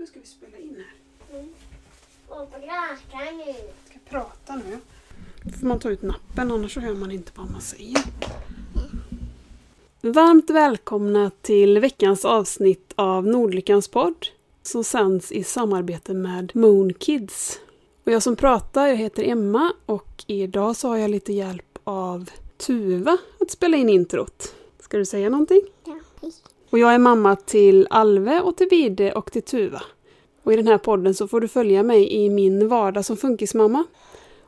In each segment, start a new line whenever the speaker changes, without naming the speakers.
Nu ska vi spela in här.
Mm. Och prata nu.
Jag ska prata nu. Då får man ta ut nappen annars så hör man inte vad man säger. Varmt välkomna till veckans avsnitt av Nordlyckans podd som sänds i samarbete med Moon Kids. Och jag som pratar, jag heter Emma och idag så har jag lite hjälp av Tuva att spela in introt. Ska du säga någonting?
Ja.
Och jag är mamma till Alve och till Vide och till Tuva. Och i den här podden så får du följa mig i min vardag som funkismamma.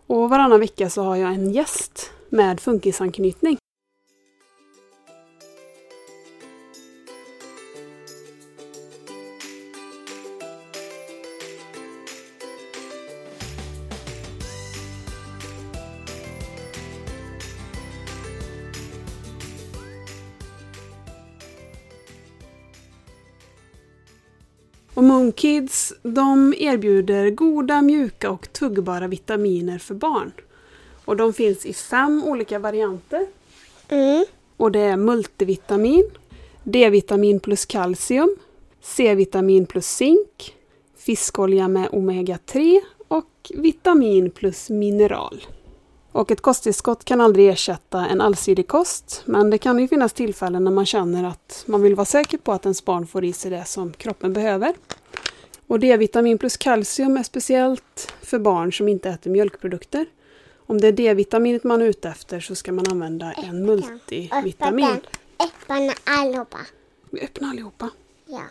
Och varannan vecka så har jag en gäst med funkisanknytning. Och Moonkids de erbjuder goda, mjuka och tuggbara vitaminer för barn. Och de finns i fem olika varianter.
Mm.
Och det är multivitamin, D-vitamin plus kalcium, C-vitamin plus zink, fiskolja med omega-3 och vitamin plus mineral. Och ett kosttillskott kan aldrig ersätta en allsidig kost, men det kan ju finnas tillfällen när man känner att man vill vara säker på att ens barn får i sig det som kroppen behöver. Och D-vitamin plus kalcium är speciellt för barn som inte äter mjölkprodukter. Om det är D-vitaminet man är ute efter så ska man använda en multivitamin.
Öppna allihopa.
Vi öppnar allihopa.
Ja.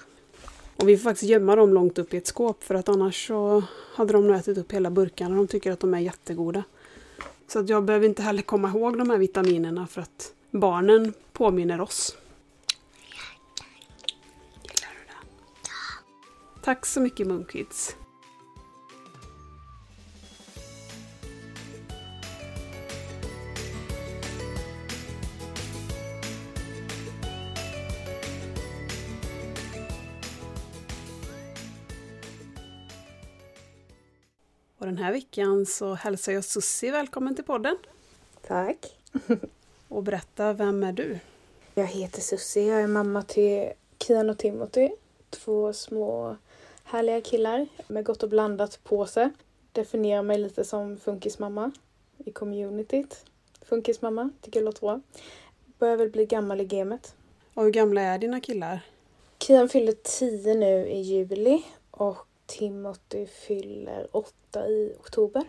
Och vi får faktiskt gömma dem långt upp i ett skåp för att annars så hade de nog ätit upp hela burkarna. De tycker att de är jättegoda. Så att jag behöver inte heller komma ihåg de här vitaminerna för att barnen påminner oss. Gillar du det? Tack så mycket Moonkids. Och den här veckan så hälsar jag Sussi välkommen till podden.
Tack.
Och berätta, vem är du?
Jag heter Susie. Jag är mamma till Kian och Timothy. Två små härliga killar med gott och blandat på sig. Definierar mig lite som funkismamma i communityt. Funkismamma, tycker jag låter bra. Börjar väl bli gammal i gamet.
Och hur gamla är dina killar?
Kian fyller 10 nu i juli och Timothy fyller 8 i oktober.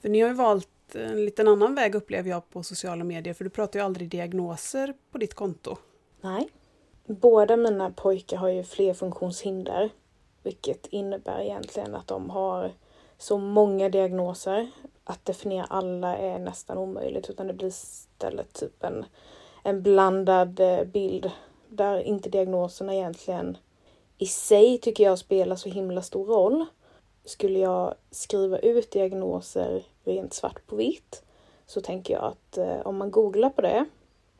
För ni har ju valt en liten annan väg upplever jag på sociala medier för du pratar ju aldrig diagnoser på ditt konto.
Nej. Båda mina pojkar har ju flerfunktionshinder. Vilket innebär egentligen att de har så många diagnoser. Att definiera alla är nästan omöjligt utan det blir istället typ en, en blandad eh, bild. Där inte diagnoserna egentligen i sig tycker jag spelar så himla stor roll. Skulle jag skriva ut diagnoser rent svart på vitt så tänker jag att eh, om man googlar på det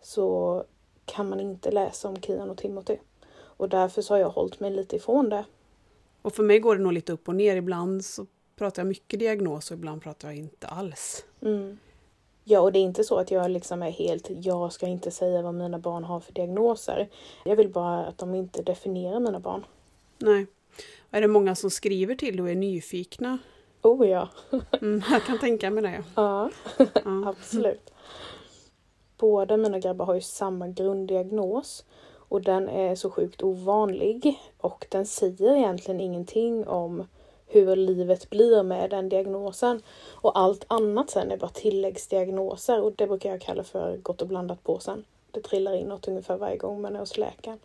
så kan man inte läsa om Kian och Timothy. Och därför så har jag hållit mig lite ifrån det.
Och för mig går det nog lite upp och ner. Ibland så pratar jag mycket diagnos och ibland pratar jag inte alls.
Mm. Ja, och det är inte så att jag liksom är helt, jag ska inte säga vad mina barn har för diagnoser. Jag vill bara att de inte definierar mina barn.
Nej. Är det många som skriver till och är nyfikna?
Oh ja,
Mm, jag kan tänka mig det.
ja
Ja.
absolut. Båda mina grabbar har ju samma grunddiagnos och den är så sjukt ovanlig och den säger egentligen ingenting om hur livet blir med den diagnosen. Och allt annat sen är bara tilläggsdiagnoser och det brukar jag kalla för gott och blandat påsen. Det trillar in något ungefär varje gång man är hos läkaren.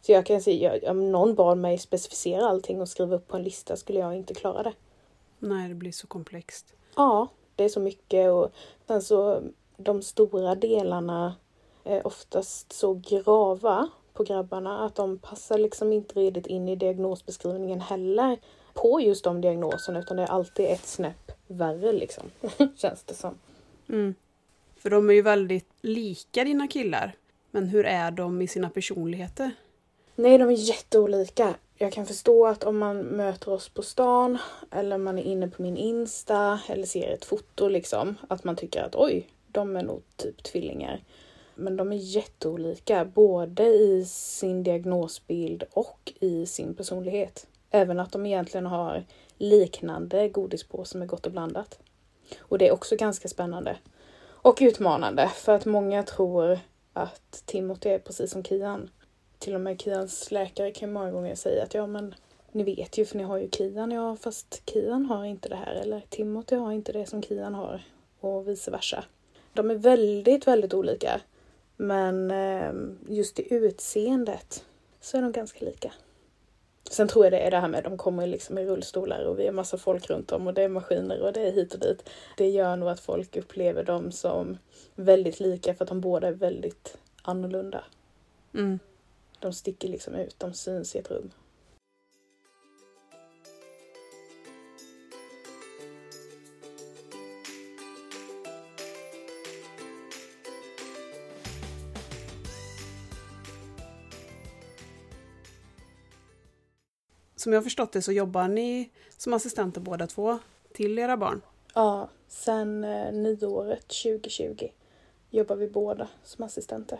Så jag kan säga, om någon bad mig specificera allting och skriva upp på en lista skulle jag inte klara det.
Nej, det blir så komplext.
Ja, det är så mycket och sen så de stora delarna är oftast så grava på grabbarna att de passar liksom inte riktigt in i diagnosbeskrivningen heller på just de diagnoserna utan det är alltid ett snäpp värre liksom. Känns det som.
Mm. För de är ju väldigt lika dina killar. Men hur är de i sina personligheter?
Nej, de är jätteolika. Jag kan förstå att om man möter oss på stan eller man är inne på min Insta eller ser ett foto liksom att man tycker att oj, de är nog typ tvillingar. Men de är jätteolika både i sin diagnosbild och i sin personlighet. Även att de egentligen har liknande godispåse med gott och blandat. Och det är också ganska spännande. Och utmanande för att många tror att Timothy är precis som Kian. Till och med Kians läkare kan många gånger säga att ja men ni vet ju för ni har ju Kian, ja fast Kian har inte det här eller Timothy har inte det som Kian har och vice versa. De är väldigt, väldigt olika. Men ehm, just i utseendet så är de ganska lika. Sen tror jag det är det här med att de kommer liksom i rullstolar och vi är massa folk runt om och det är maskiner och det är hit och dit. Det gör nog att folk upplever dem som väldigt lika för att de båda är väldigt annorlunda.
Mm.
De sticker liksom ut, de syns i ett rum.
Som jag har förstått det så jobbar ni som assistenter båda två till era barn.
Ja, sen eh, nyåret 2020 jobbar vi båda som assistenter.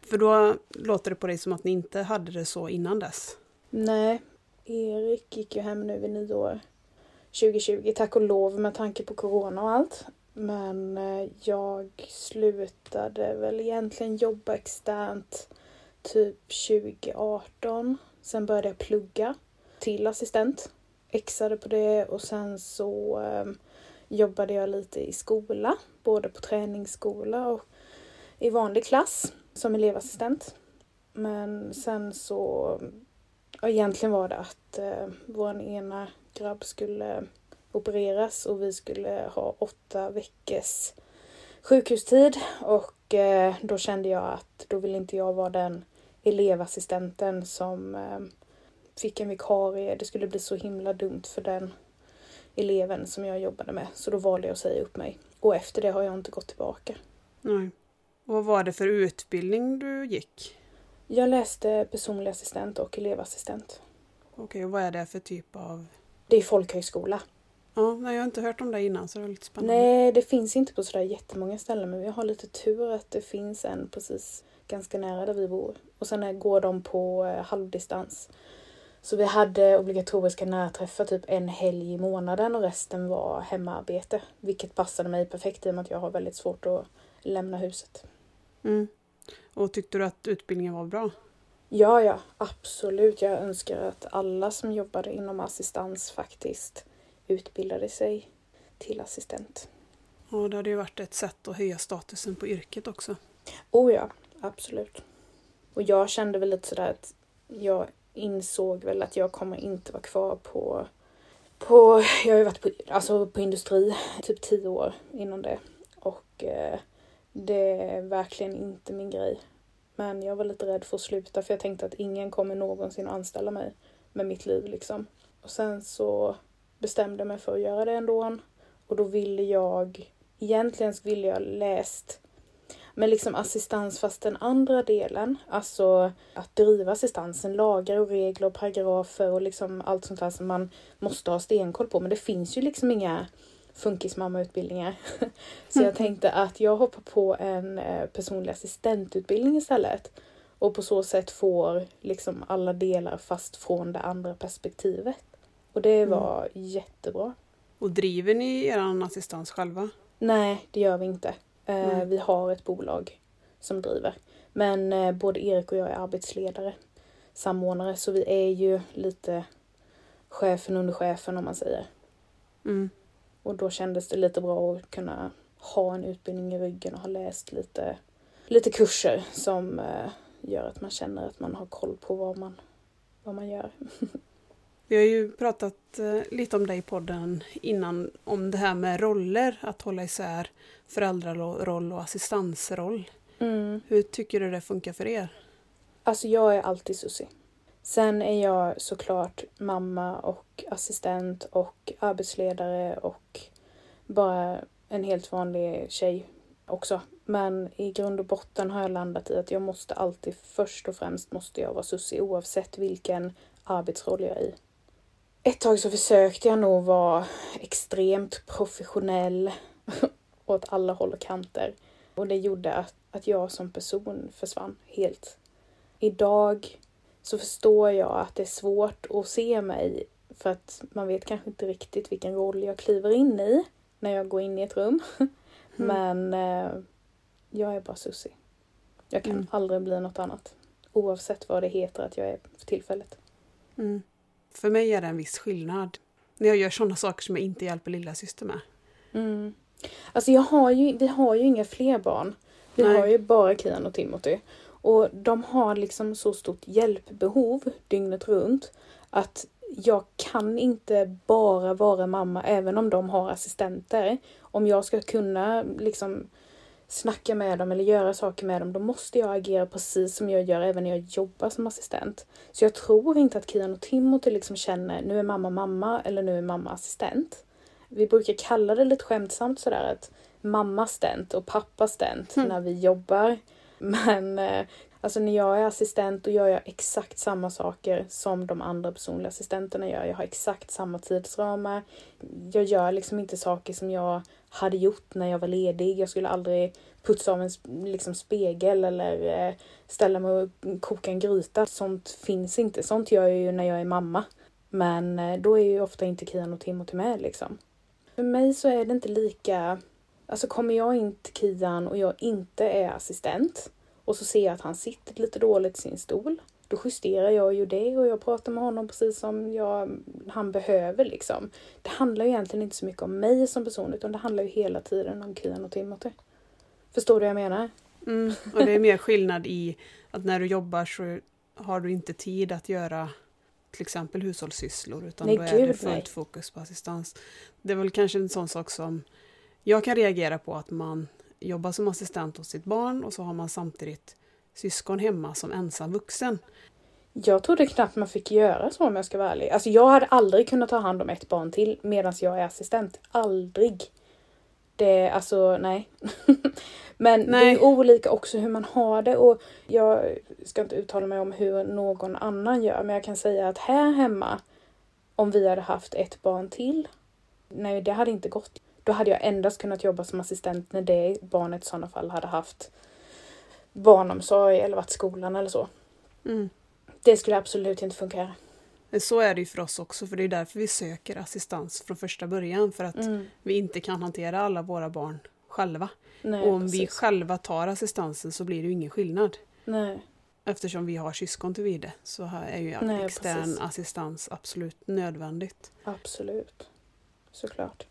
För då låter det på dig som att ni inte hade det så innan dess.
Nej, Erik gick ju hem nu vid nyår 2020, tack och lov med tanke på corona och allt. Men eh, jag slutade väl egentligen jobba externt typ 2018. Sen började jag plugga till assistent. Exade på det och sen så eh, jobbade jag lite i skola, både på träningsskola och i vanlig klass som elevassistent. Men sen så, ja, egentligen var det att eh, vår ena grabb skulle opereras och vi skulle ha åtta veckors sjukhustid och eh, då kände jag att då vill inte jag vara den elevassistenten som eh, fick en vikarie. Det skulle bli så himla dumt för den eleven som jag jobbade med. Så då valde jag att säga upp mig. Och efter det har jag inte gått tillbaka.
Nej. Och vad var det för utbildning du gick?
Jag läste personlig assistent och elevassistent.
Okej, och vad är det för typ av...
Det är folkhögskola.
Ja, nej, jag har inte hört om det innan så det är lite spännande.
Nej, det finns inte på sådär jättemånga ställen men vi har lite tur att det finns en precis ganska nära där vi bor. Och sen går de på eh, halvdistans. Så vi hade obligatoriska närträffar typ en helg i månaden och resten var hemarbete. Vilket passade mig perfekt i och med att jag har väldigt svårt att lämna huset.
Mm. Och tyckte du att utbildningen var bra?
Ja, ja, absolut. Jag önskar att alla som jobbade inom assistans faktiskt utbildade sig till assistent.
Och det hade ju varit ett sätt att höja statusen på yrket också.
Oh ja, absolut. Och jag kände väl lite sådär att jag insåg väl att jag kommer inte vara kvar på, på jag har ju varit på, alltså på industri typ tio år inom det. Och eh, det är verkligen inte min grej. Men jag var lite rädd för att sluta för jag tänkte att ingen kommer någonsin att anställa mig med mitt liv liksom. Och sen så bestämde jag mig för att göra det ändå. Och då ville jag, egentligen så ville jag läst men liksom assistans fast den andra delen, alltså att driva assistansen, lagar och regler och paragrafer och liksom allt sånt där som man måste ha stenkoll på. Men det finns ju liksom inga funkismammautbildningar. Så jag tänkte att jag hoppar på en eh, personlig assistentutbildning istället. Och på så sätt får liksom alla delar fast från det andra perspektivet. Och det var jättebra.
Och driver ni er assistans själva?
Nej, det gör vi inte. Eh,
Nej.
Vi har ett bolag som driver. Men eh, både Erik och jag är arbetsledare, samordnare, så vi är ju lite chefen under chefen om man säger.
Mm.
Och då kändes det lite bra att kunna ha en utbildning i ryggen och ha läst lite, lite kurser som eh, gör att man känner att man har koll på vad man, vad man gör.
Vi har ju pratat eh, lite om dig i podden innan om det här med roller, att hålla isär föräldraroll och assistansroll.
Mm.
Hur tycker du det funkar för er?
Alltså jag är alltid Susie. Sen är jag såklart mamma och assistent och arbetsledare och bara en helt vanlig tjej också. Men i grund och botten har jag landat i att jag måste alltid, först och främst måste jag vara Susie oavsett vilken arbetsroll jag är i. Ett tag så försökte jag nog vara extremt professionell åt alla håll och kanter. Och det gjorde att, att jag som person försvann helt. Idag så förstår jag att det är svårt att se mig för att man vet kanske inte riktigt vilken roll jag kliver in i när jag går in i ett rum. Men eh, jag är bara Susie. Jag kan
Mm.
aldrig bli något annat. Oavsett vad det heter att jag är för tillfället.
Mm. För mig är det en viss skillnad när jag gör sådana saker som jag inte hjälper lilla syster med.
Mm. Alltså jag har ju, vi har ju inga fler barn. Vi
Nej.
har ju bara Kian och Timothy. Och de har liksom så stort hjälpbehov dygnet runt att jag kan inte bara vara mamma även om de har assistenter. Om jag ska kunna liksom snacka med dem eller göra saker med dem då måste jag agera precis som jag gör även när jag jobbar som assistent. Så jag tror inte att Kian och Timothy liksom känner nu är mamma mamma eller nu är mamma assistent. Vi brukar kalla det lite skämtsamt sådär att mamma stent och pappa stent
Mm.
när vi jobbar. Men eh, alltså när jag är assistent då gör jag exakt samma saker som de andra personliga assistenterna gör. Jag har exakt samma tidsramar. Jag gör liksom inte saker som jag hade gjort när jag var ledig. Jag skulle aldrig putsa av en liksom, spegel eller eh, ställa mig och koka en gryta. Sånt finns inte. Sånt gör jag ju när jag är mamma. Men eh, då är ju ofta inte Kian och Timothy med liksom. För mig så är det inte lika... Alltså kommer jag in till Kian och jag inte är assistent och så ser jag att han sitter lite dåligt i sin stol. Då justerar jag ju det och jag pratar med honom precis som jag, han behöver liksom. Det handlar ju egentligen inte så mycket om mig som person utan det handlar ju hela tiden om Kian och Timothy. Förstår du vad jag menar?
Mm. Och det är mer skillnad i att när du jobbar så har du inte tid att göra till exempel hushållssysslor utan
Nej,
då är det fullt
nej.
fokus på assistans. Det är väl kanske en sån sak som jag kan reagera på att man jobbar som assistent hos sitt barn och så har man samtidigt syskon hemma som ensam vuxen.
Jag trodde knappt man fick göra så om jag ska vara ärlig. Alltså jag hade aldrig kunnat ta hand om ett barn till medan jag är assistent. Aldrig. Det, alltså nej. Men det
Nej.
är olika också hur man har det och jag ska inte uttala mig om hur någon annan gör men jag kan säga att här hemma om vi hade haft ett barn till, nej det hade inte gått. Då hade jag endast kunnat jobba som assistent när det barnet i sådana fall hade haft barnomsorg eller varit skolan eller så.
Mm.
Det skulle absolut inte funka här.
Så är det ju för oss också, för det är därför vi söker assistans från första början. För att
Mm.
vi inte kan hantera alla våra barn själva.
Nej,
och om vi
precis.
själva tar assistansen så blir det ju ingen skillnad.
Nej.
Eftersom vi har syskon till vide så här är ju
Nej,
extern
precis.
assistans absolut nödvändigt.
Absolut. Såklart.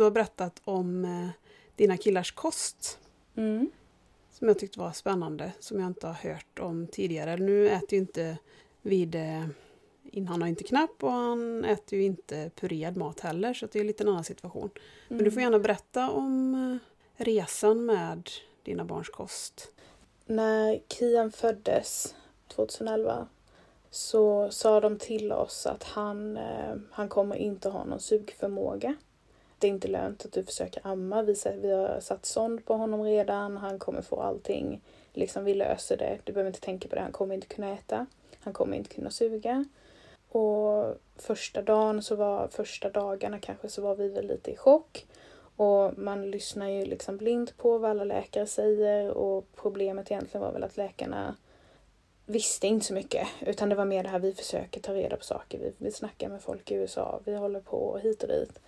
Du har berättat om eh, dina killars kost
Mm.
som jag tyckte var spännande, som jag inte har hört om tidigare. Nu äter ju inte Vide, in- han har inte knapp och han äter ju inte purerad mat heller så det är lite en annan situation. Men du får
Mm.
gärna berätta om eh, resan med dina barns kost.
När Kian föddes 2011 så sa de till oss att han, eh, han kommer inte ha någon sugförmåga. Det är inte lönt att du försöker amma. Vi, vi har satt sond på honom redan. Han kommer få allting. Liksom vi löser det. Du behöver inte tänka på det. Han kommer inte kunna äta. Han kommer inte kunna suga. Och första dagen så var, första dagarna kanske så var vi väl lite i chock. Och man lyssnar ju liksom blint på vad alla läkare säger och problemet egentligen var väl att läkarna visste inte så mycket utan det var mer det här vi försöker ta reda på saker. Vi, vi snackar med folk i USA, vi håller på hit och dit.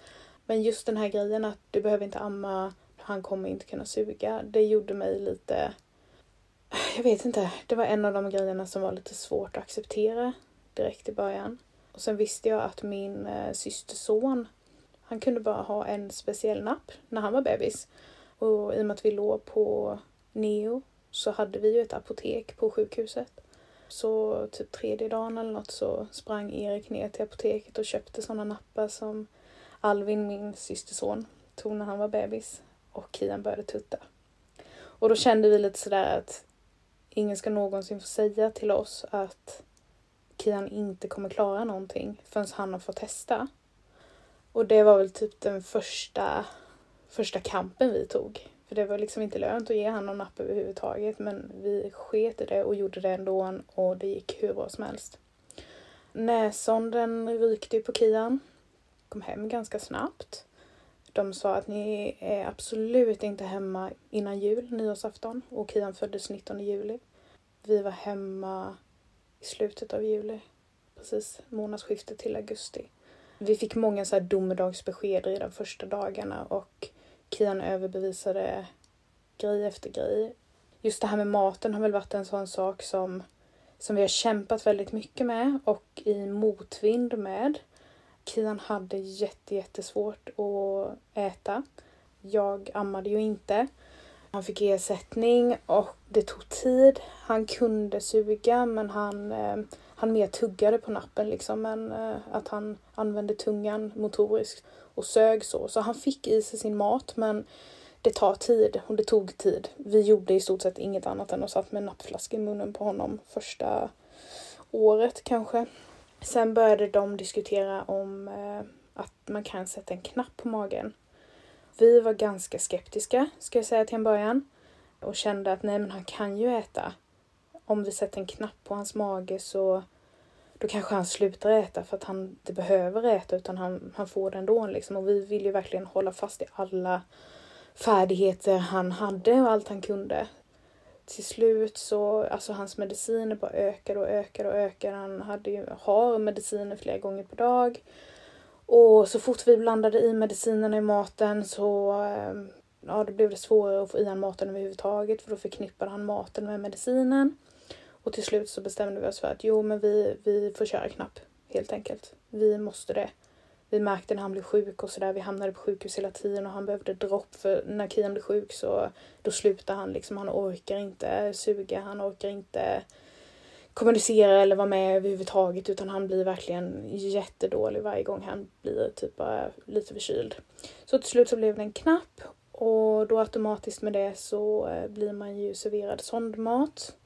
Men just den här grejen att du behöver inte amma, han kommer inte kunna suga, det gjorde mig lite... Jag vet inte, det var en av de grejerna som var lite svårt att acceptera direkt i början. Och sen visste jag att min eh, systerson, han kunde bara ha en speciell napp när han var bebis. Och i och med att vi låg på Neo så hade vi ju ett apotek på sjukhuset. Så typ tredje dagen eller något så sprang Erik ner till apoteket och köpte sådana nappar som Alvin, min systerson, tog när han var bebis. Och Kian började tutta. Och då kände vi lite sådär att ingen ska någonsin få säga till oss att Kian inte kommer klara någonting förrän han har fått testa. Och det var väl typ den första, första kampen vi tog. För det var liksom inte lönt att ge han någon napp överhuvudtaget men vi sket i det och gjorde det ändå och det gick hur bra som helst. Näsonden rykte ju på Kian. Kom hem ganska snabbt. De sa att ni är absolut inte hemma innan jul, nyårsafton. Och Kian föddes 19 juli. Vi var hemma i slutet av juli. Precis månadsskiftet till augusti. Vi fick många så här domedagsbesked i de första dagarna och Kian överbevisade grej efter grej. Just det här med maten har väl varit en sån sak som, som vi har kämpat väldigt mycket med och i motvind med. Kian hade jätte, jättesvårt att äta. Jag ammade ju inte. Han fick ersättning och det tog tid. Han kunde suga men han, eh, han mer tuggade på nappen liksom än eh, att han använde tungan motoriskt och sög så. Så han fick i sig sin mat men det tar tid och det tog tid. Vi gjorde i stort sett inget annat än att satt med nappflaska i munnen på honom första året kanske. Sen började de diskutera om eh, att man kan sätta en knapp på magen. Vi var ganska skeptiska, ska jag säga till en början. Och kände att nej men han kan ju äta. Om vi sätter en knapp på hans mage så då kanske han slutar äta för att han inte behöver äta utan han, han får det ändå. Liksom. Och vi vill ju verkligen hålla fast i alla färdigheter han hade och allt han kunde. Till slut så, alltså hans mediciner bara ökar och ökade och ökade. Han hade ju, har mediciner flera gånger per dag. Och så fort vi blandade i medicinerna i maten så ehm, ja, då blev det svårare att få i han maten överhuvudtaget för då förknippade han maten med medicinen. Och till slut så bestämde vi oss för att jo men vi, vi får köra knapp helt enkelt. Vi måste det. Vi märkte när han blev sjuk och sådär, vi hamnade på sjukhus hela tiden och han behövde dropp för när Kian blev sjuk så då slutar han liksom, han orkar inte suga, han orkar inte kommunicera eller vara med överhuvudtaget utan han blir verkligen jättedålig varje gång han blir typ bara lite förkyld. Så till slut så blev det en knapp och då automatiskt med det så eh, blir man ju serverad sondmat.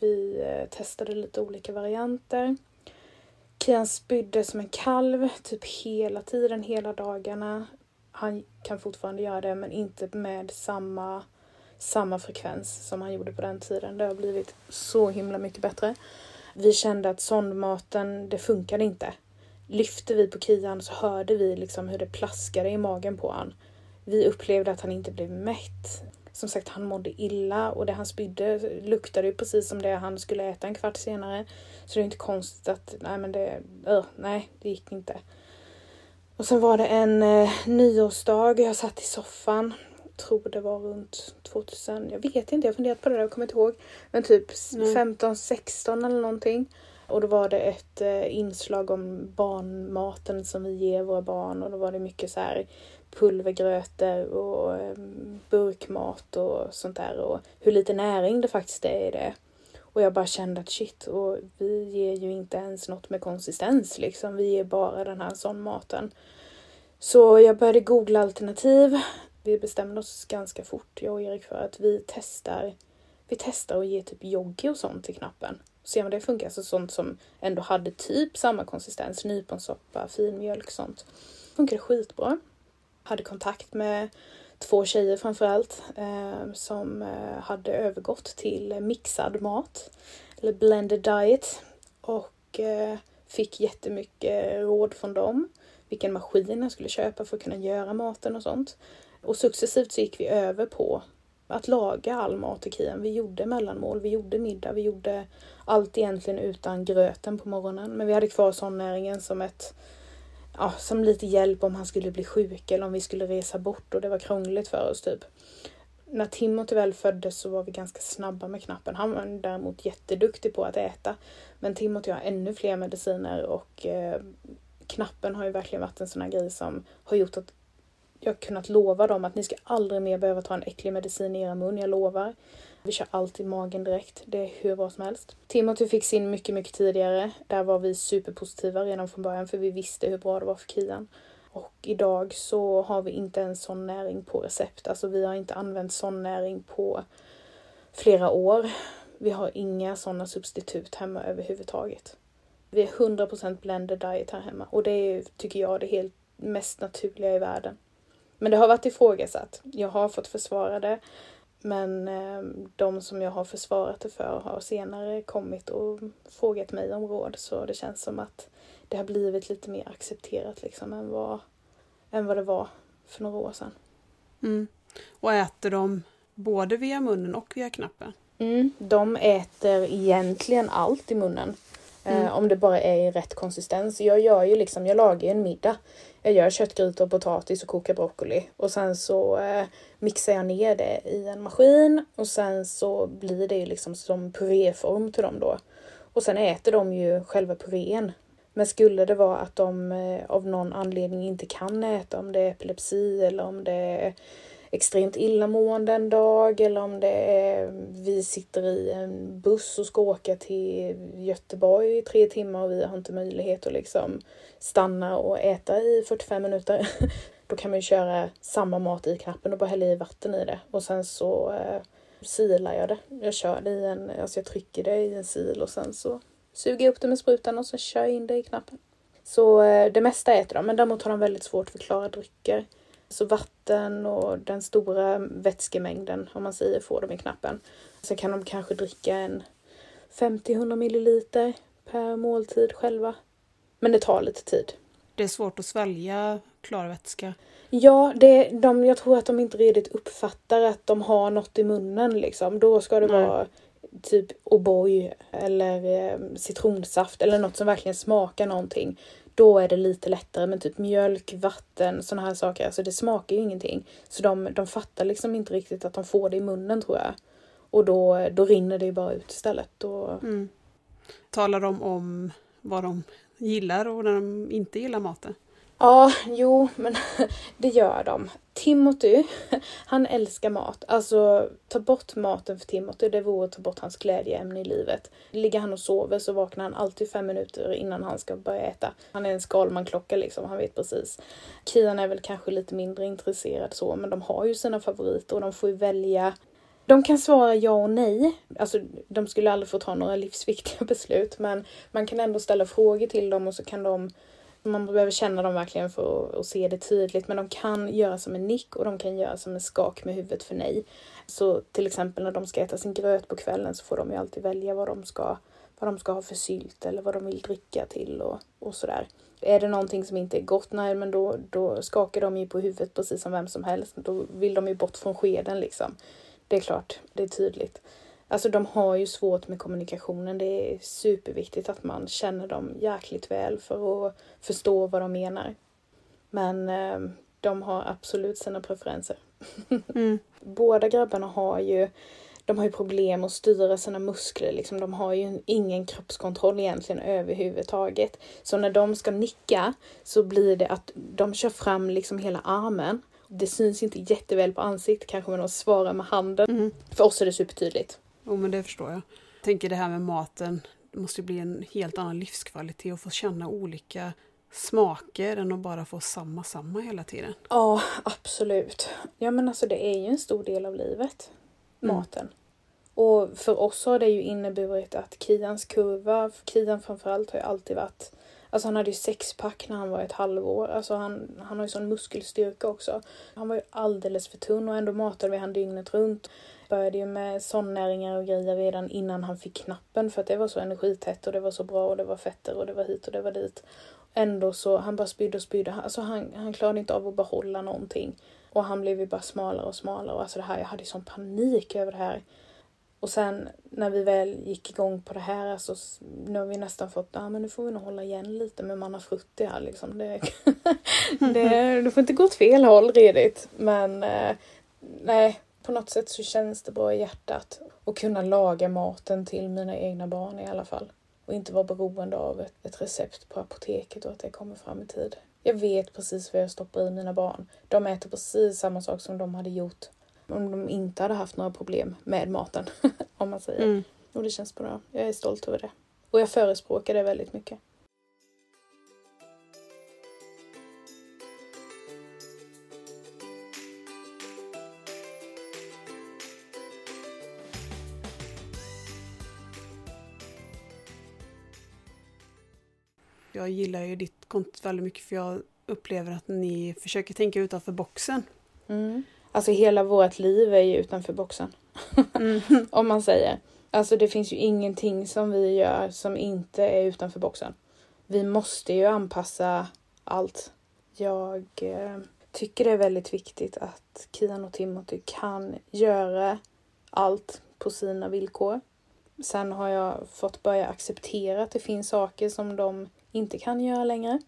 Vi eh, testade lite olika varianter. Kian spydde som en kalv typ hela tiden, hela dagarna. Han kan fortfarande göra det men inte med samma, samma frekvens som han gjorde på den tiden. Det har blivit så himla mycket bättre. Vi kände att sondmaten, det funkade inte. Lyfte vi på Kian så hörde vi liksom hur det plaskade i magen på han. Vi upplevde att han inte blev mätt som sagt, han mådde illa och det han spydde luktade ju precis som det han skulle äta en kvart senare. Så det är inte konstigt att, nej men det, uh, nej det gick inte. Och sen var det en eh, nyårsdag, jag satt i soffan. Tror det var runt 2000, jag vet inte, jag har funderat på det där, jag kommer inte ihåg. Men typ mm. 15, 16 eller någonting. Och då var det ett eh, inslag om barnmaten som vi ger våra barn och då var det mycket så här pulvergrötor och ehm, burkmat och sånt där och hur lite näring det faktiskt är i det. Och jag bara kände att shit, och vi ger ju inte ens något med konsistens liksom. Vi ger bara den här sån maten. Så jag började googla alternativ. Vi bestämde oss ganska fort, jag och Erik, för att vi testar vi testar att ge typ joggi och sånt till knappen. Se om det funkar. Alltså sånt som ändå hade typ samma konsistens. Nyponsoppa, finmjölk, sånt. Funkade skitbra hade kontakt med två tjejer framförallt eh, som eh, hade övergått till mixad mat eller blended diet och eh, fick jättemycket råd från dem. Vilken maskin jag skulle köpa för att kunna göra maten och sånt. Och successivt så gick vi över på att laga all mat i Kian. Vi gjorde mellanmål, vi gjorde middag, vi gjorde allt egentligen utan gröten på morgonen. Men vi hade kvar sånnäringen som ett ja, som lite hjälp om han skulle bli sjuk eller om vi skulle resa bort och det var krångligt för oss typ. När Timothy väl föddes så var vi ganska snabba med knappen. Han var däremot jätteduktig på att äta. Men Timothy har ännu fler mediciner och eh, knappen har ju verkligen varit en sån här grej som har gjort att jag kunnat lova dem att ni ska aldrig mer behöva ta en äcklig medicin i era mun, jag lovar. Vi kör alltid magen direkt. Det är hur bra som helst. Timothy fick sin mycket, mycket tidigare. Där var vi superpositiva redan från början för vi visste hur bra det var för Kian. Och idag så har vi inte en sån näring på recept. Alltså vi har inte använt sån näring på flera år. Vi har inga sådana substitut hemma överhuvudtaget. Vi är 100% blended diet här hemma och det är, tycker jag, det helt mest naturliga i världen. Men det har varit ifrågasatt. Jag har fått försvara det. Men eh, de som jag har försvarat det för har senare kommit och frågat mig om råd. Så det känns som att det har blivit lite mer accepterat liksom än vad, än vad det var för några år sedan.
Mm. Och äter de både via munnen och via knappen?
Mm, de äter egentligen allt i munnen.
Mm.
Eh, om det bara är i rätt konsistens. Jag gör ju liksom, jag lagar ju en middag. Jag gör köttgryta och potatis och kokar broccoli. Och sen så eh, mixar jag ner det i en maskin. Och sen så blir det ju liksom som puréform till dem då. Och sen äter de ju själva purén. Men skulle det vara att de eh, av någon anledning inte kan äta, om det är epilepsi eller om det är extremt illamående en dag eller om det är vi sitter i en buss och ska åka till Göteborg i tre timmar och vi har inte möjlighet att liksom stanna och äta i 45 minuter. Då kan man ju köra samma mat i knappen och bara hälla i vatten i det och sen så eh, silar jag det. Jag kör det i en, alltså jag trycker det i en sil och sen så suger jag upp det med sprutan och så kör jag in det i knappen. Så eh, det mesta äter de, men däremot har de väldigt svårt för klara drycker. Så vatten och den stora vätskemängden, om man säger, får de i knappen. Sen kan de kanske dricka en 50-100 milliliter per måltid själva. Men det tar lite tid.
Det är svårt att svälja klar vätska.
Ja, det, de, jag tror att de inte riktigt uppfattar att de har något i munnen liksom. Då ska det
Nej.
vara typ O'boy eller eh, citronsaft eller något som verkligen smakar någonting. Då är det lite lättare Men typ mjölk, vatten, sådana här saker. Alltså det smakar ju ingenting. Så de, de fattar liksom inte riktigt att de får det i munnen tror jag. Och då, då rinner det ju bara ut istället. Och,
Mm. Talar de om vad de gillar och när de inte gillar maten?
Ja, jo, men det gör de. Timothy, han älskar mat. Alltså, ta bort maten för Timothy, det vore att ta bort hans glädjeämne i livet. Ligger han och sover så vaknar han alltid fem minuter innan han ska börja äta. Han är en Skalman-klocka liksom, han vet precis. Kian är väl kanske lite mindre intresserad så, men de har ju sina favoriter och de får ju välja. De kan svara ja och nej. Alltså, de skulle aldrig få ta några livsviktiga beslut, men man kan ändå ställa frågor till dem och så kan de man behöver känna dem verkligen för att, se det tydligt. Men de kan göra som en nick och de kan göra som en skak med huvudet för nej. Så till exempel när de ska äta sin gröt på kvällen så får de ju alltid välja vad de ska, vad de ska ha för sylt eller vad de vill dricka till och, och sådär. Är det någonting som inte är gott, nej men då, då skakar de ju på huvudet precis som vem som helst. Då vill de ju bort från skeden liksom. Det är klart, det är tydligt. Alltså de har ju svårt med kommunikationen. Det är superviktigt att man känner dem jäkligt väl för att förstå vad de menar. Men eh, de har absolut sina preferenser.
Mm.
Båda grabbarna har ju de har ju problem att styra sina muskler. Liksom. De har ju ingen kroppskontroll egentligen överhuvudtaget. Så när de ska nicka så blir det att de kör fram liksom hela armen. Det syns inte jätteväl på ansiktet kanske men de svarar med handen.
Mm.
För oss är det supertydligt.
Jo, men det förstår jag. Jag tänker det här med maten. Det måste ju bli en helt annan livskvalitet att få känna olika smaker än att bara få samma, samma hela tiden.
Ja, absolut. Ja, men alltså det är ju en stor del av livet.
Mm.
Maten. Och för oss har det ju inneburit att Kians kurva, Kian framförallt har ju alltid varit Alltså han hade ju sexpack när han var ett halvår. Alltså han, han har ju sån muskelstyrka också. Han var ju alldeles för tunn och ändå matade vi han dygnet runt. Började ju med sånnäringar och grejer redan innan han fick knappen för att det var så energitätt och det var så bra och det var fetter och det var hit och det var dit. Ändå så, han bara spydde och spydde. Alltså han, han klarade inte av att behålla någonting. Och han blev ju bara smalare och smalare och alltså det här, jag hade ju sån panik över det här. Och sen när vi väl gick igång på det här, alltså, nu har vi nästan fått, ja ah, men nu får vi nog hålla igen lite med Manna Frutti här liksom. Det, det, det får inte gå åt fel håll redigt. Men eh, nej, på något sätt så känns det bra i hjärtat att kunna laga maten till mina egna barn i alla fall. Och inte vara beroende av ett, ett recept på apoteket och att det kommer fram i tid. Jag vet precis vad jag stoppar i mina barn. De äter precis samma sak som de hade gjort om de inte hade haft några problem med maten. om man säger.
Mm.
Och det känns bra. Jag är stolt över det. Och jag förespråkar det väldigt mycket.
Jag gillar ju ditt konto väldigt mycket för jag upplever att ni försöker tänka utanför boxen.
Mm. Alltså hela vårt liv är ju utanför boxen.
Mm.
Om man säger. Alltså det finns ju ingenting som vi gör som inte är utanför boxen. Vi måste ju anpassa allt. Jag eh, tycker det är väldigt viktigt att Kian och Timothy kan göra allt på sina villkor. Sen har jag fått börja acceptera att det finns saker som de inte kan göra längre.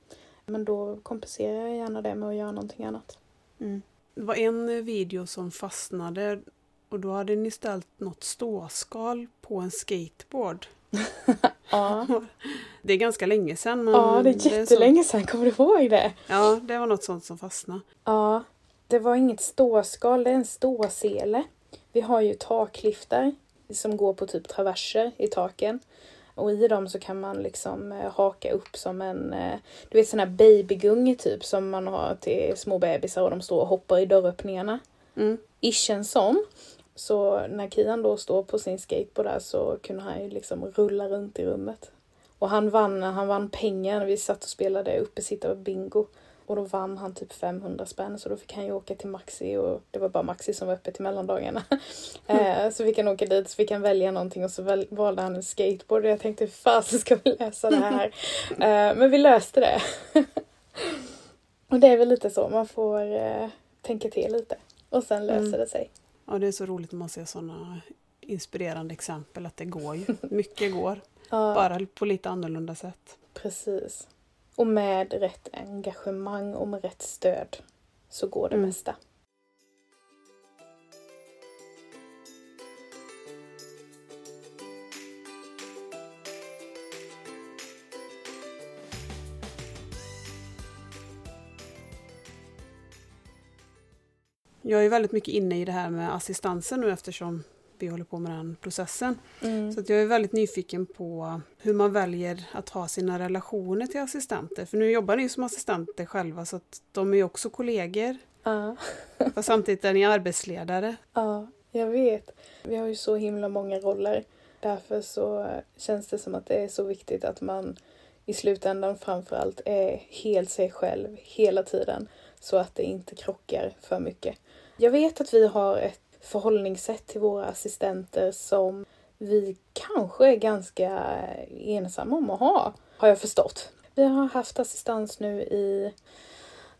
Men då kompenserar jag gärna det med att göra någonting annat.
Mm. Det var en video som fastnade och då hade ni ställt något ståskal på en skateboard.
Ja,
Det är ganska länge sedan. Men
ja det är jättelänge sedan. Kommer du ihåg det?
Ja, det var något sånt som fastnade.
Ja, det var inget ståskal, det är en ståsele. Vi har ju takliftar som går på typ traverser i taken. Och i dem så kan man liksom eh, haka upp som en, eh, du vet sån här babygunge typ som man har till små bebisar och de står och hoppar i dörröppningarna.
Mm.
Ish en sån. Så när Kian då står på sin skateboard där så kunde han ju liksom rulla runt i rummet. Och han vann, han vann pengar när vi satt och spelade uppesittare bingo. Och då vann han typ 500 spänn så då fick han ju åka till Maxi och det var bara Maxi som var öppet i mellandagarna. eh, så fick han åka dit så fick han välja någonting och så väl, valde han en skateboard och jag tänkte hur fasen ska vi lösa det här? eh, men vi löste det. och det är väl lite så, man får eh, tänka till lite. Och sen löser
Mm.
det sig.
Ja, det är så roligt när man ser sådana inspirerande exempel att det går ju. Mycket går.
Ja,
Bara på lite annorlunda sätt.
precis. Och med rätt engagemang och med rätt stöd så går det
Mm.
mesta.
Jag är väldigt mycket inne i det här med assistansen nu eftersom vi håller på med den processen.
Mm.
Så jag är väldigt nyfiken på hur man väljer att ha sina relationer till assistenter. För nu jobbar ni ju som assistenter själva så att de är ju också kollegor.
Ja.
Fast samtidigt är ni arbetsledare.
Ja, jag vet. Vi har ju så himla många roller. Därför så känns det som att det är så viktigt att man i slutändan framförallt är helt sig själv hela tiden. Så att det inte krockar för mycket. Jag vet att vi har ett förhållningssätt till våra assistenter som vi kanske är ganska ensamma om att ha, har jag förstått. Vi har haft assistans nu i,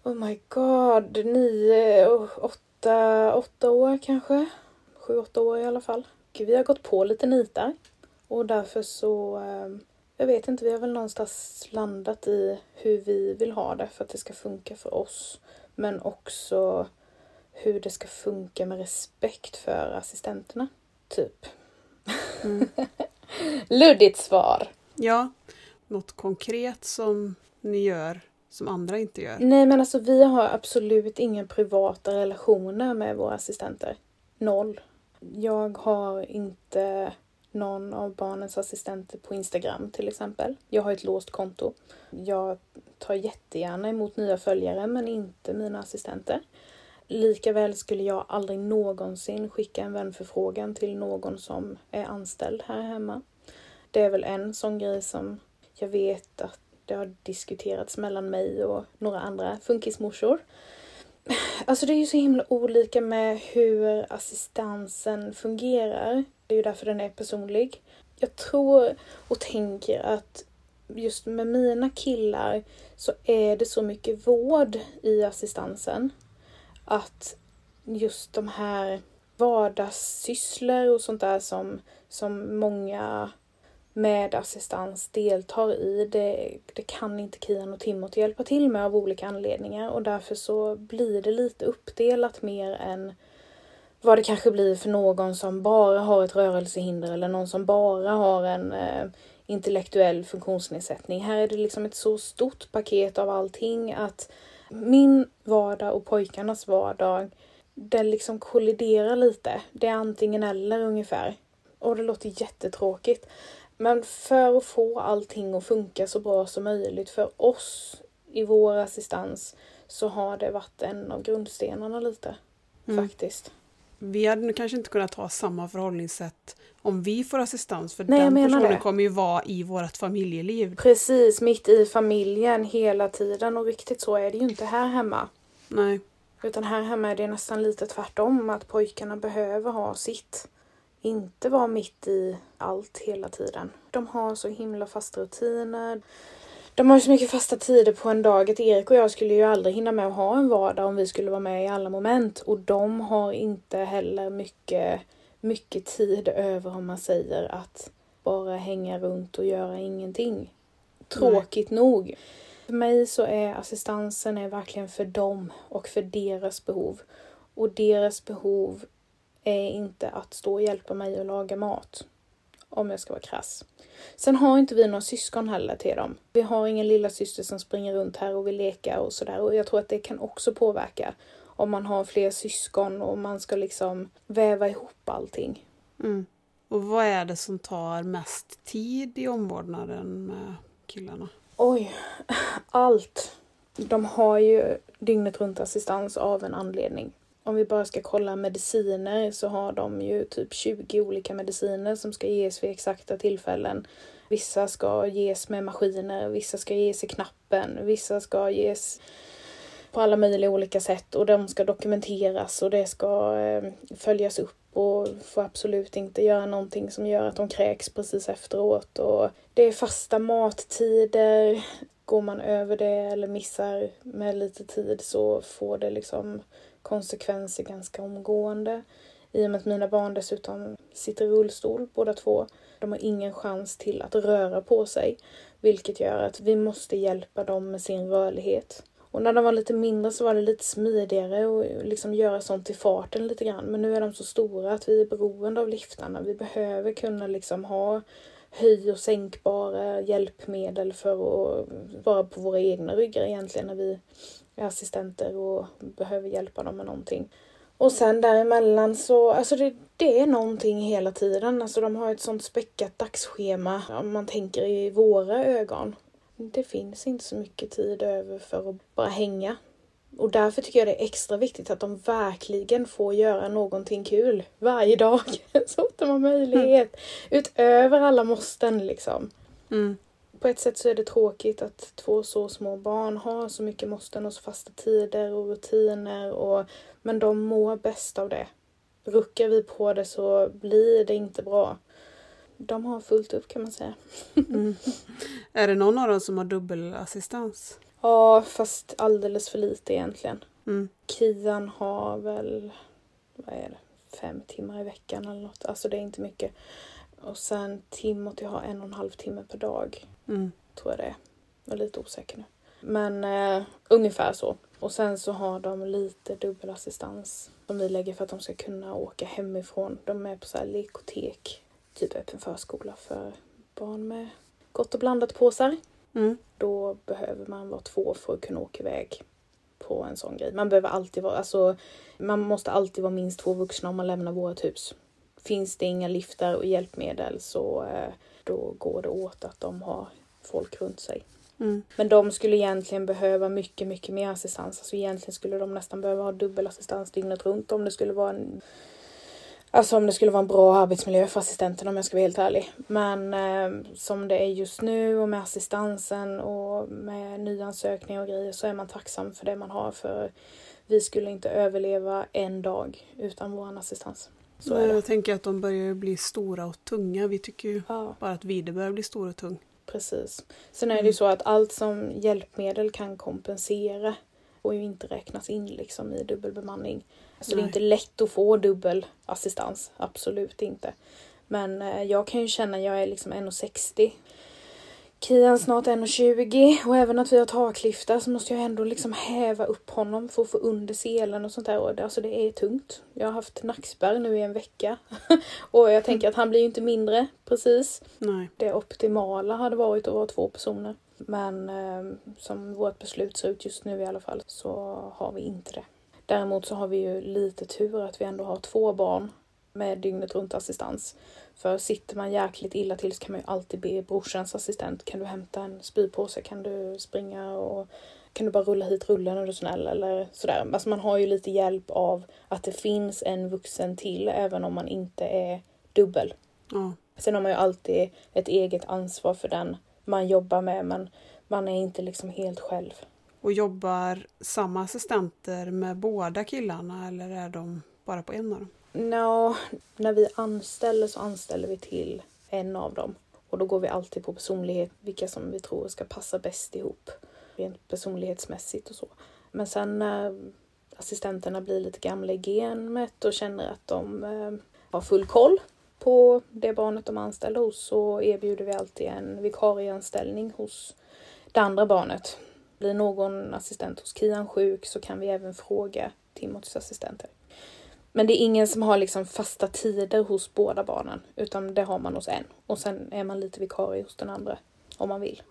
oh my god, nio, åtta, åtta år kanske. Sju, åtta år i alla fall. Och vi har gått på lite nitar. Och därför så, ehm, jag vet inte, vi har väl någonstans landat i hur vi vill ha det för att det ska funka för oss. Men också hur det ska funka med respekt för assistenterna. Typ.
Mm.
Luddigt svar.
Ja, något konkret som ni gör som andra inte gör.
Nej men alltså vi har absolut inga privata relationer med våra assistenter. Noll. Jag har inte någon av barnens assistenter på Instagram till exempel. Jag har ett låst konto. Jag tar jättegärna emot nya följare men inte mina assistenter. Likaväl skulle jag aldrig någonsin skicka en vänförfrågan till någon som är anställd här hemma. Det är väl en sån grej som jag vet att det har diskuterats mellan mig och några andra funkismorsor. Alltså det är ju så himla olika med hur assistansen fungerar. Det är ju därför den är personlig. Jag tror och tänker att just med mina killar så är det så mycket vård i assistansen att just de här vardagssysslor och sånt där som, som många med assistans deltar i, det, det kan inte Kian och Timothy hjälpa till med av olika anledningar och därför så blir det lite uppdelat mer än vad det kanske blir för någon som bara har ett rörelsehinder eller någon som bara har en eh, intellektuell funktionsnedsättning. Här är det liksom ett så stort paket av allting att min vardag och pojkarnas vardag, den liksom kolliderar lite. Det är antingen eller ungefär. Och det låter jättetråkigt. Men för att få allting att funka så bra som möjligt för oss i vår assistans så har det varit en av grundstenarna lite.
Mm.
Faktiskt.
vi hade kanske inte kunnat ha samma förhållningssätt om vi får assistans för
Nej,
den personen
det.
kommer ju vara i vårt familjeliv.
Precis, mitt i familjen hela tiden och riktigt så är det ju inte här hemma.
Nej.
Utan här hemma är det nästan lite tvärtom, att pojkarna behöver ha sitt. Inte vara mitt i allt hela tiden. De har så himla fasta rutiner. De har ju så mycket fasta tider på en dag att Erik och jag skulle ju aldrig hinna med att ha en vardag om vi skulle vara med i alla moment. Och de har inte heller mycket, mycket tid över om man säger att bara hänga runt och göra ingenting. Tråkigt nog. För mig så är assistansen är verkligen för dem och för deras behov. Och deras behov är inte att stå och hjälpa mig att laga mat. Om jag ska vara krass. Sen har inte vi några syskon heller till dem. Vi har ingen lilla syster som springer runt här och vill leka och sådär. Och jag tror att det kan också påverka. Om man har fler syskon och man ska liksom väva ihop allting.
Mm. Och vad är det som tar mest tid i omvårdnaden med killarna?
Oj, allt. De har ju dygnet runt assistans av en anledning. Om vi bara ska kolla mediciner så har de ju typ 20 olika mediciner som ska ges vid exakta tillfällen. Vissa ska ges med maskiner, vissa ska ges i knappen, vissa ska ges på alla möjliga olika sätt och de ska dokumenteras och det ska eh, följas upp och får absolut inte göra någonting som gör att de kräks precis efteråt. Och det är fasta mattider. Går man över det eller missar med lite tid så får det liksom konsekvenser ganska omgående. I och med att mina barn dessutom sitter i rullstol båda två. De har ingen chans till att röra på sig. Vilket gör att vi måste hjälpa dem med sin rörlighet. Och när de var lite mindre så var det lite smidigare och liksom göra sånt i farten lite grann. Men nu är de så stora att vi är beroende av liftarna. Vi behöver kunna liksom ha höj och sänkbara hjälpmedel för att vara på våra egna ryggar egentligen när vi är assistenter och behöver hjälpa dem med någonting. Och sen däremellan så, alltså det, det är någonting hela tiden. Alltså de har ett sånt späckat dagsschema om man tänker i våra ögon. Det finns inte så mycket tid över för att bara hänga. Och därför tycker jag det är extra viktigt att de verkligen får göra någonting kul varje dag. Så att de har möjlighet. Utöver alla måsten liksom.
Mm.
På ett sätt så är det tråkigt att två så små barn har så mycket måsten och så fasta tider och rutiner. Och, men de mår bäst av det. Ruckar vi på det så blir det inte bra. De har fullt upp kan man säga.
Mm. Är det någon av dem som har dubbelassistans?
Ja, fast alldeles för lite egentligen.
Mm.
Kian har väl, vad är det, fem timmar i veckan eller något. Alltså det är inte mycket. Och sen Timothy har en och en halv timme per dag,
Mm.
tror jag det är. Jag är lite osäker nu. Men eh, ungefär så. Och sen så har de lite dubbelassistans som vi lägger för att de ska kunna åka hemifrån. De är på så här lekotek, typ öppen förskola för barn med gott och blandat påsar.
Mm.
Då behöver man vara två för att kunna åka iväg på en sån grej. Man behöver alltid vara, alltså man måste alltid vara minst två vuxna om man lämnar vårt hus. Finns det inga liftar och hjälpmedel så eh, då går det åt att de har folk runt sig.
Mm.
Men de skulle egentligen behöva mycket, mycket mer assistans. Alltså egentligen skulle de nästan behöva ha dubbelassistans dygnet runt om det skulle vara en Alltså om det skulle vara en bra arbetsmiljö för assistenten om jag ska vara helt ärlig. Men eh, som det är just nu och med assistansen och med nyansökningar och grejer så är man tacksam för det man har för vi skulle inte överleva en dag utan vår assistans. Så det.
Jag tänker att de börjar bli stora och tunga. Vi tycker ju
Ja,
bara att Vide börjar bli stor och tung.
precis. Sen är det ju
Mm.
så att allt som hjälpmedel kan kompensera och ju inte räknas in liksom i dubbelbemanning. Så det är
Nej.
inte lätt att få dubbel assistans, absolut inte. Men eh, jag kan ju känna, jag är liksom 1,60. Kian snart 1,20 och även att vi har taklyftar så måste jag ändå liksom häva upp honom för att få under selen och sånt där. Och det, alltså det är tungt. Jag har haft nackspärr nu i en vecka. och jag tänker att han blir ju inte mindre precis.
Nej.
Det optimala hade varit att vara två personer. Men eh, som vårt beslut ser ut just nu i alla fall så har vi inte det. Däremot så har vi ju lite tur att vi ändå har två barn med dygnet runt assistans. För sitter man jäkligt illa till så kan man ju alltid be brorsans assistent. Kan du hämta en spypåse? Kan du springa och kan du bara rulla hit rullen är du snäll eller sådär. Alltså man har ju lite hjälp av att det finns en vuxen till även om man inte är dubbel.
Ja.
Sen har man ju alltid ett eget ansvar för den man jobbar med men man är inte liksom helt själv.
Och jobbar samma assistenter med båda killarna eller är de bara på en av dem?
No, när vi anställer så anställer vi till en av dem. Och då går vi alltid på personlighet, vilka som vi tror ska passa bäst ihop. Rent personlighetsmässigt och så. Men sen när assistenterna blir lite gamla i gamet och känner att de eh, har full koll på det barnet de är anställda hos så erbjuder vi alltid en vikarieanställning hos det andra barnet. Blir någon assistent hos Kian sjuk så kan vi även fråga Timothys assistenter. Men det är ingen som har liksom fasta tider hos båda barnen utan det har man hos en. Och sen är man lite vikarie hos den andra om man vill.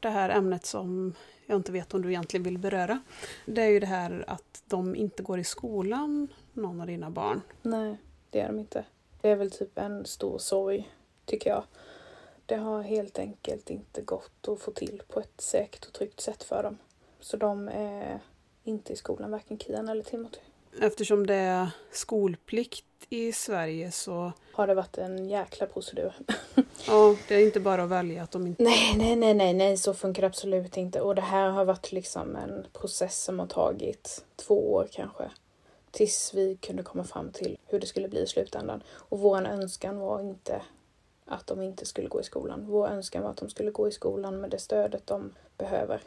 Det här ämnet som jag inte vet om du egentligen vill beröra. Det är ju det här att de inte går i skolan, någon av dina barn.
Nej, det är de inte. Det är väl typ en stor sorg, tycker jag. Det har helt enkelt inte gått att få till på ett säkert och tryggt sätt för dem. Så de är inte i skolan, varken Kian eller Timothy.
Eftersom det är skolplikt i Sverige så
Har det varit en jäkla procedur.
ja, det är inte bara att välja att de inte...
Nej, nej, nej, nej, nej, så funkar det absolut inte. Och det här har varit liksom en process som har tagit två år kanske. Tills vi kunde komma fram till hur det skulle bli i slutändan. Och vår önskan var inte att de inte skulle gå i skolan. Vår önskan var att de skulle gå i skolan med det stödet de behöver.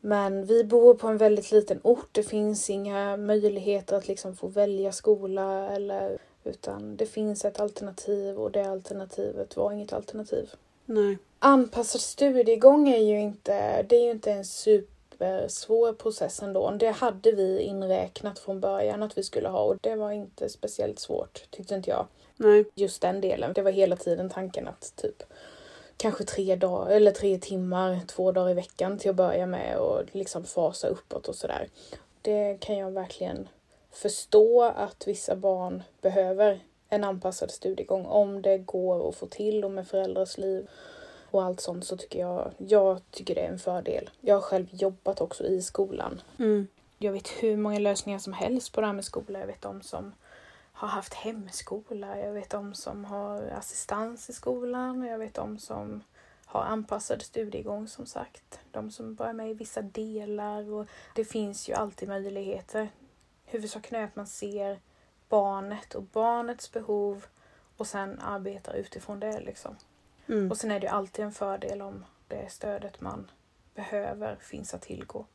Men vi bor på en väldigt liten ort. Det finns inga möjligheter att liksom få välja skola eller utan det finns ett alternativ och det alternativet var inget alternativ.
Nej.
Anpassad studiegång är ju inte, det är ju inte en supersvår process ändå. Det hade vi inräknat från början att vi skulle ha och det var inte speciellt svårt, tyckte inte jag.
Nej.
Just den delen. Det var hela tiden tanken att typ kanske tre dagar eller tre timmar, två dagar i veckan till att börja med och liksom fasa uppåt och sådär. Det kan jag verkligen förstå att vissa barn behöver en anpassad studiegång om det går att få till och med föräldrars liv och allt sånt så tycker jag, jag tycker det är en fördel. Jag har själv jobbat också i skolan.
Mm.
Jag vet hur många lösningar som helst på det här med skola. Jag vet de som har haft hemskola, jag vet de som har assistans i skolan, jag vet de som har anpassad studiegång som sagt. De som bara är med i vissa delar och det finns ju alltid möjligheter. Huvudsaken är att man ser barnet och barnets behov och sen arbetar utifrån det liksom.
Mm.
Och sen är det ju alltid en fördel om det stödet man behöver finns att tillgå.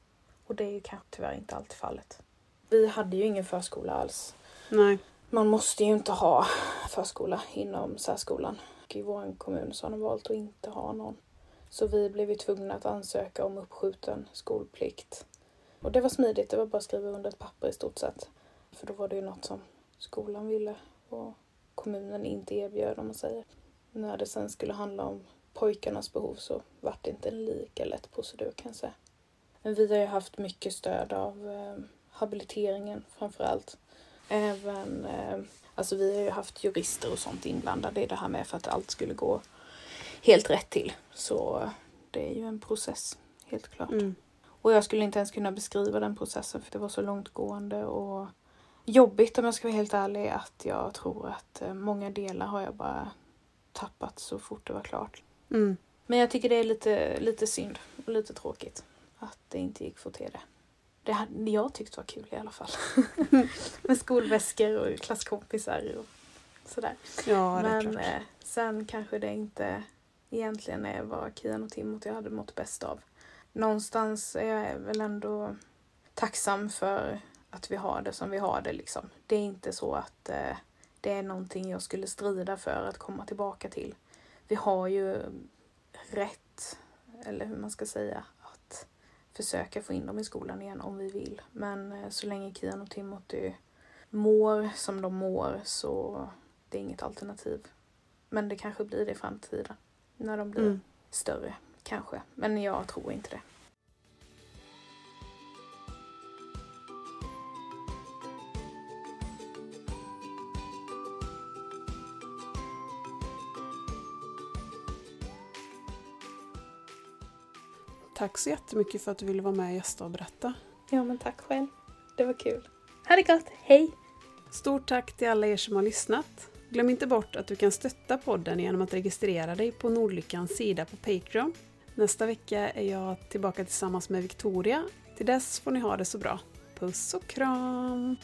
Och det är ju kanske tyvärr inte alltid fallet. Vi hade ju ingen förskola alls.
Nej.
Man måste ju inte ha förskola inom särskolan. Och I vår kommun så har de valt att inte ha någon. Så vi blev ju tvungna att ansöka om uppskjuten skolplikt. Och det var smidigt, det var bara att skriva under ett papper i stort sett. För då var det ju något som skolan ville och kommunen inte erbjöd om man säger. När det sen skulle handla om pojkarnas behov så var det inte en lika lätt procedur kan jag säga. Men vi har ju haft mycket stöd av eh, habiliteringen framför allt. Även, eh, alltså vi har ju haft jurister och sånt inblandade i det här med för att allt skulle gå helt rätt till. Så eh, det är ju en process, helt klart.
Mm.
Och jag skulle inte ens kunna beskriva den processen för det var så långtgående och jobbigt om jag ska vara helt ärlig att jag tror att eh, många delar har jag bara tappat så fort det var klart.
Mm.
Men jag tycker det är lite, lite synd och lite tråkigt att det inte gick att få till det. Det hade jag tyckt var kul i alla fall. Med skolväskor och klasskompisar och sådär.
Ja,
Men eh, sen kanske det inte egentligen är vad Kian och Timothy hade mått bäst av. Någonstans är jag väl ändå tacksam för att vi har det som vi har det liksom. Det är inte så att eh, det är någonting jag skulle strida för att komma tillbaka till. Vi har ju rätt, eller hur man ska säga, att försöka få in dem i skolan igen om vi vill. Men eh, så länge Kian och Timothy mår som de mår så det är inget alternativ. Men det kanske blir det i framtiden. När de blir
Mm.
större, Kanske, men jag tror inte det.
Tack så jättemycket för att du ville vara med och gästa och berätta.
Ja, men tack själv. Det var kul. Ha det gott! Hej!
Stort tack till alla er som har lyssnat. Glöm inte bort att du kan stötta podden genom att registrera dig på Nordlyckans sida på Patreon Nästa vecka är jag tillbaka tillsammans med Victoria. Till dess får ni ha det så bra. Puss och kram!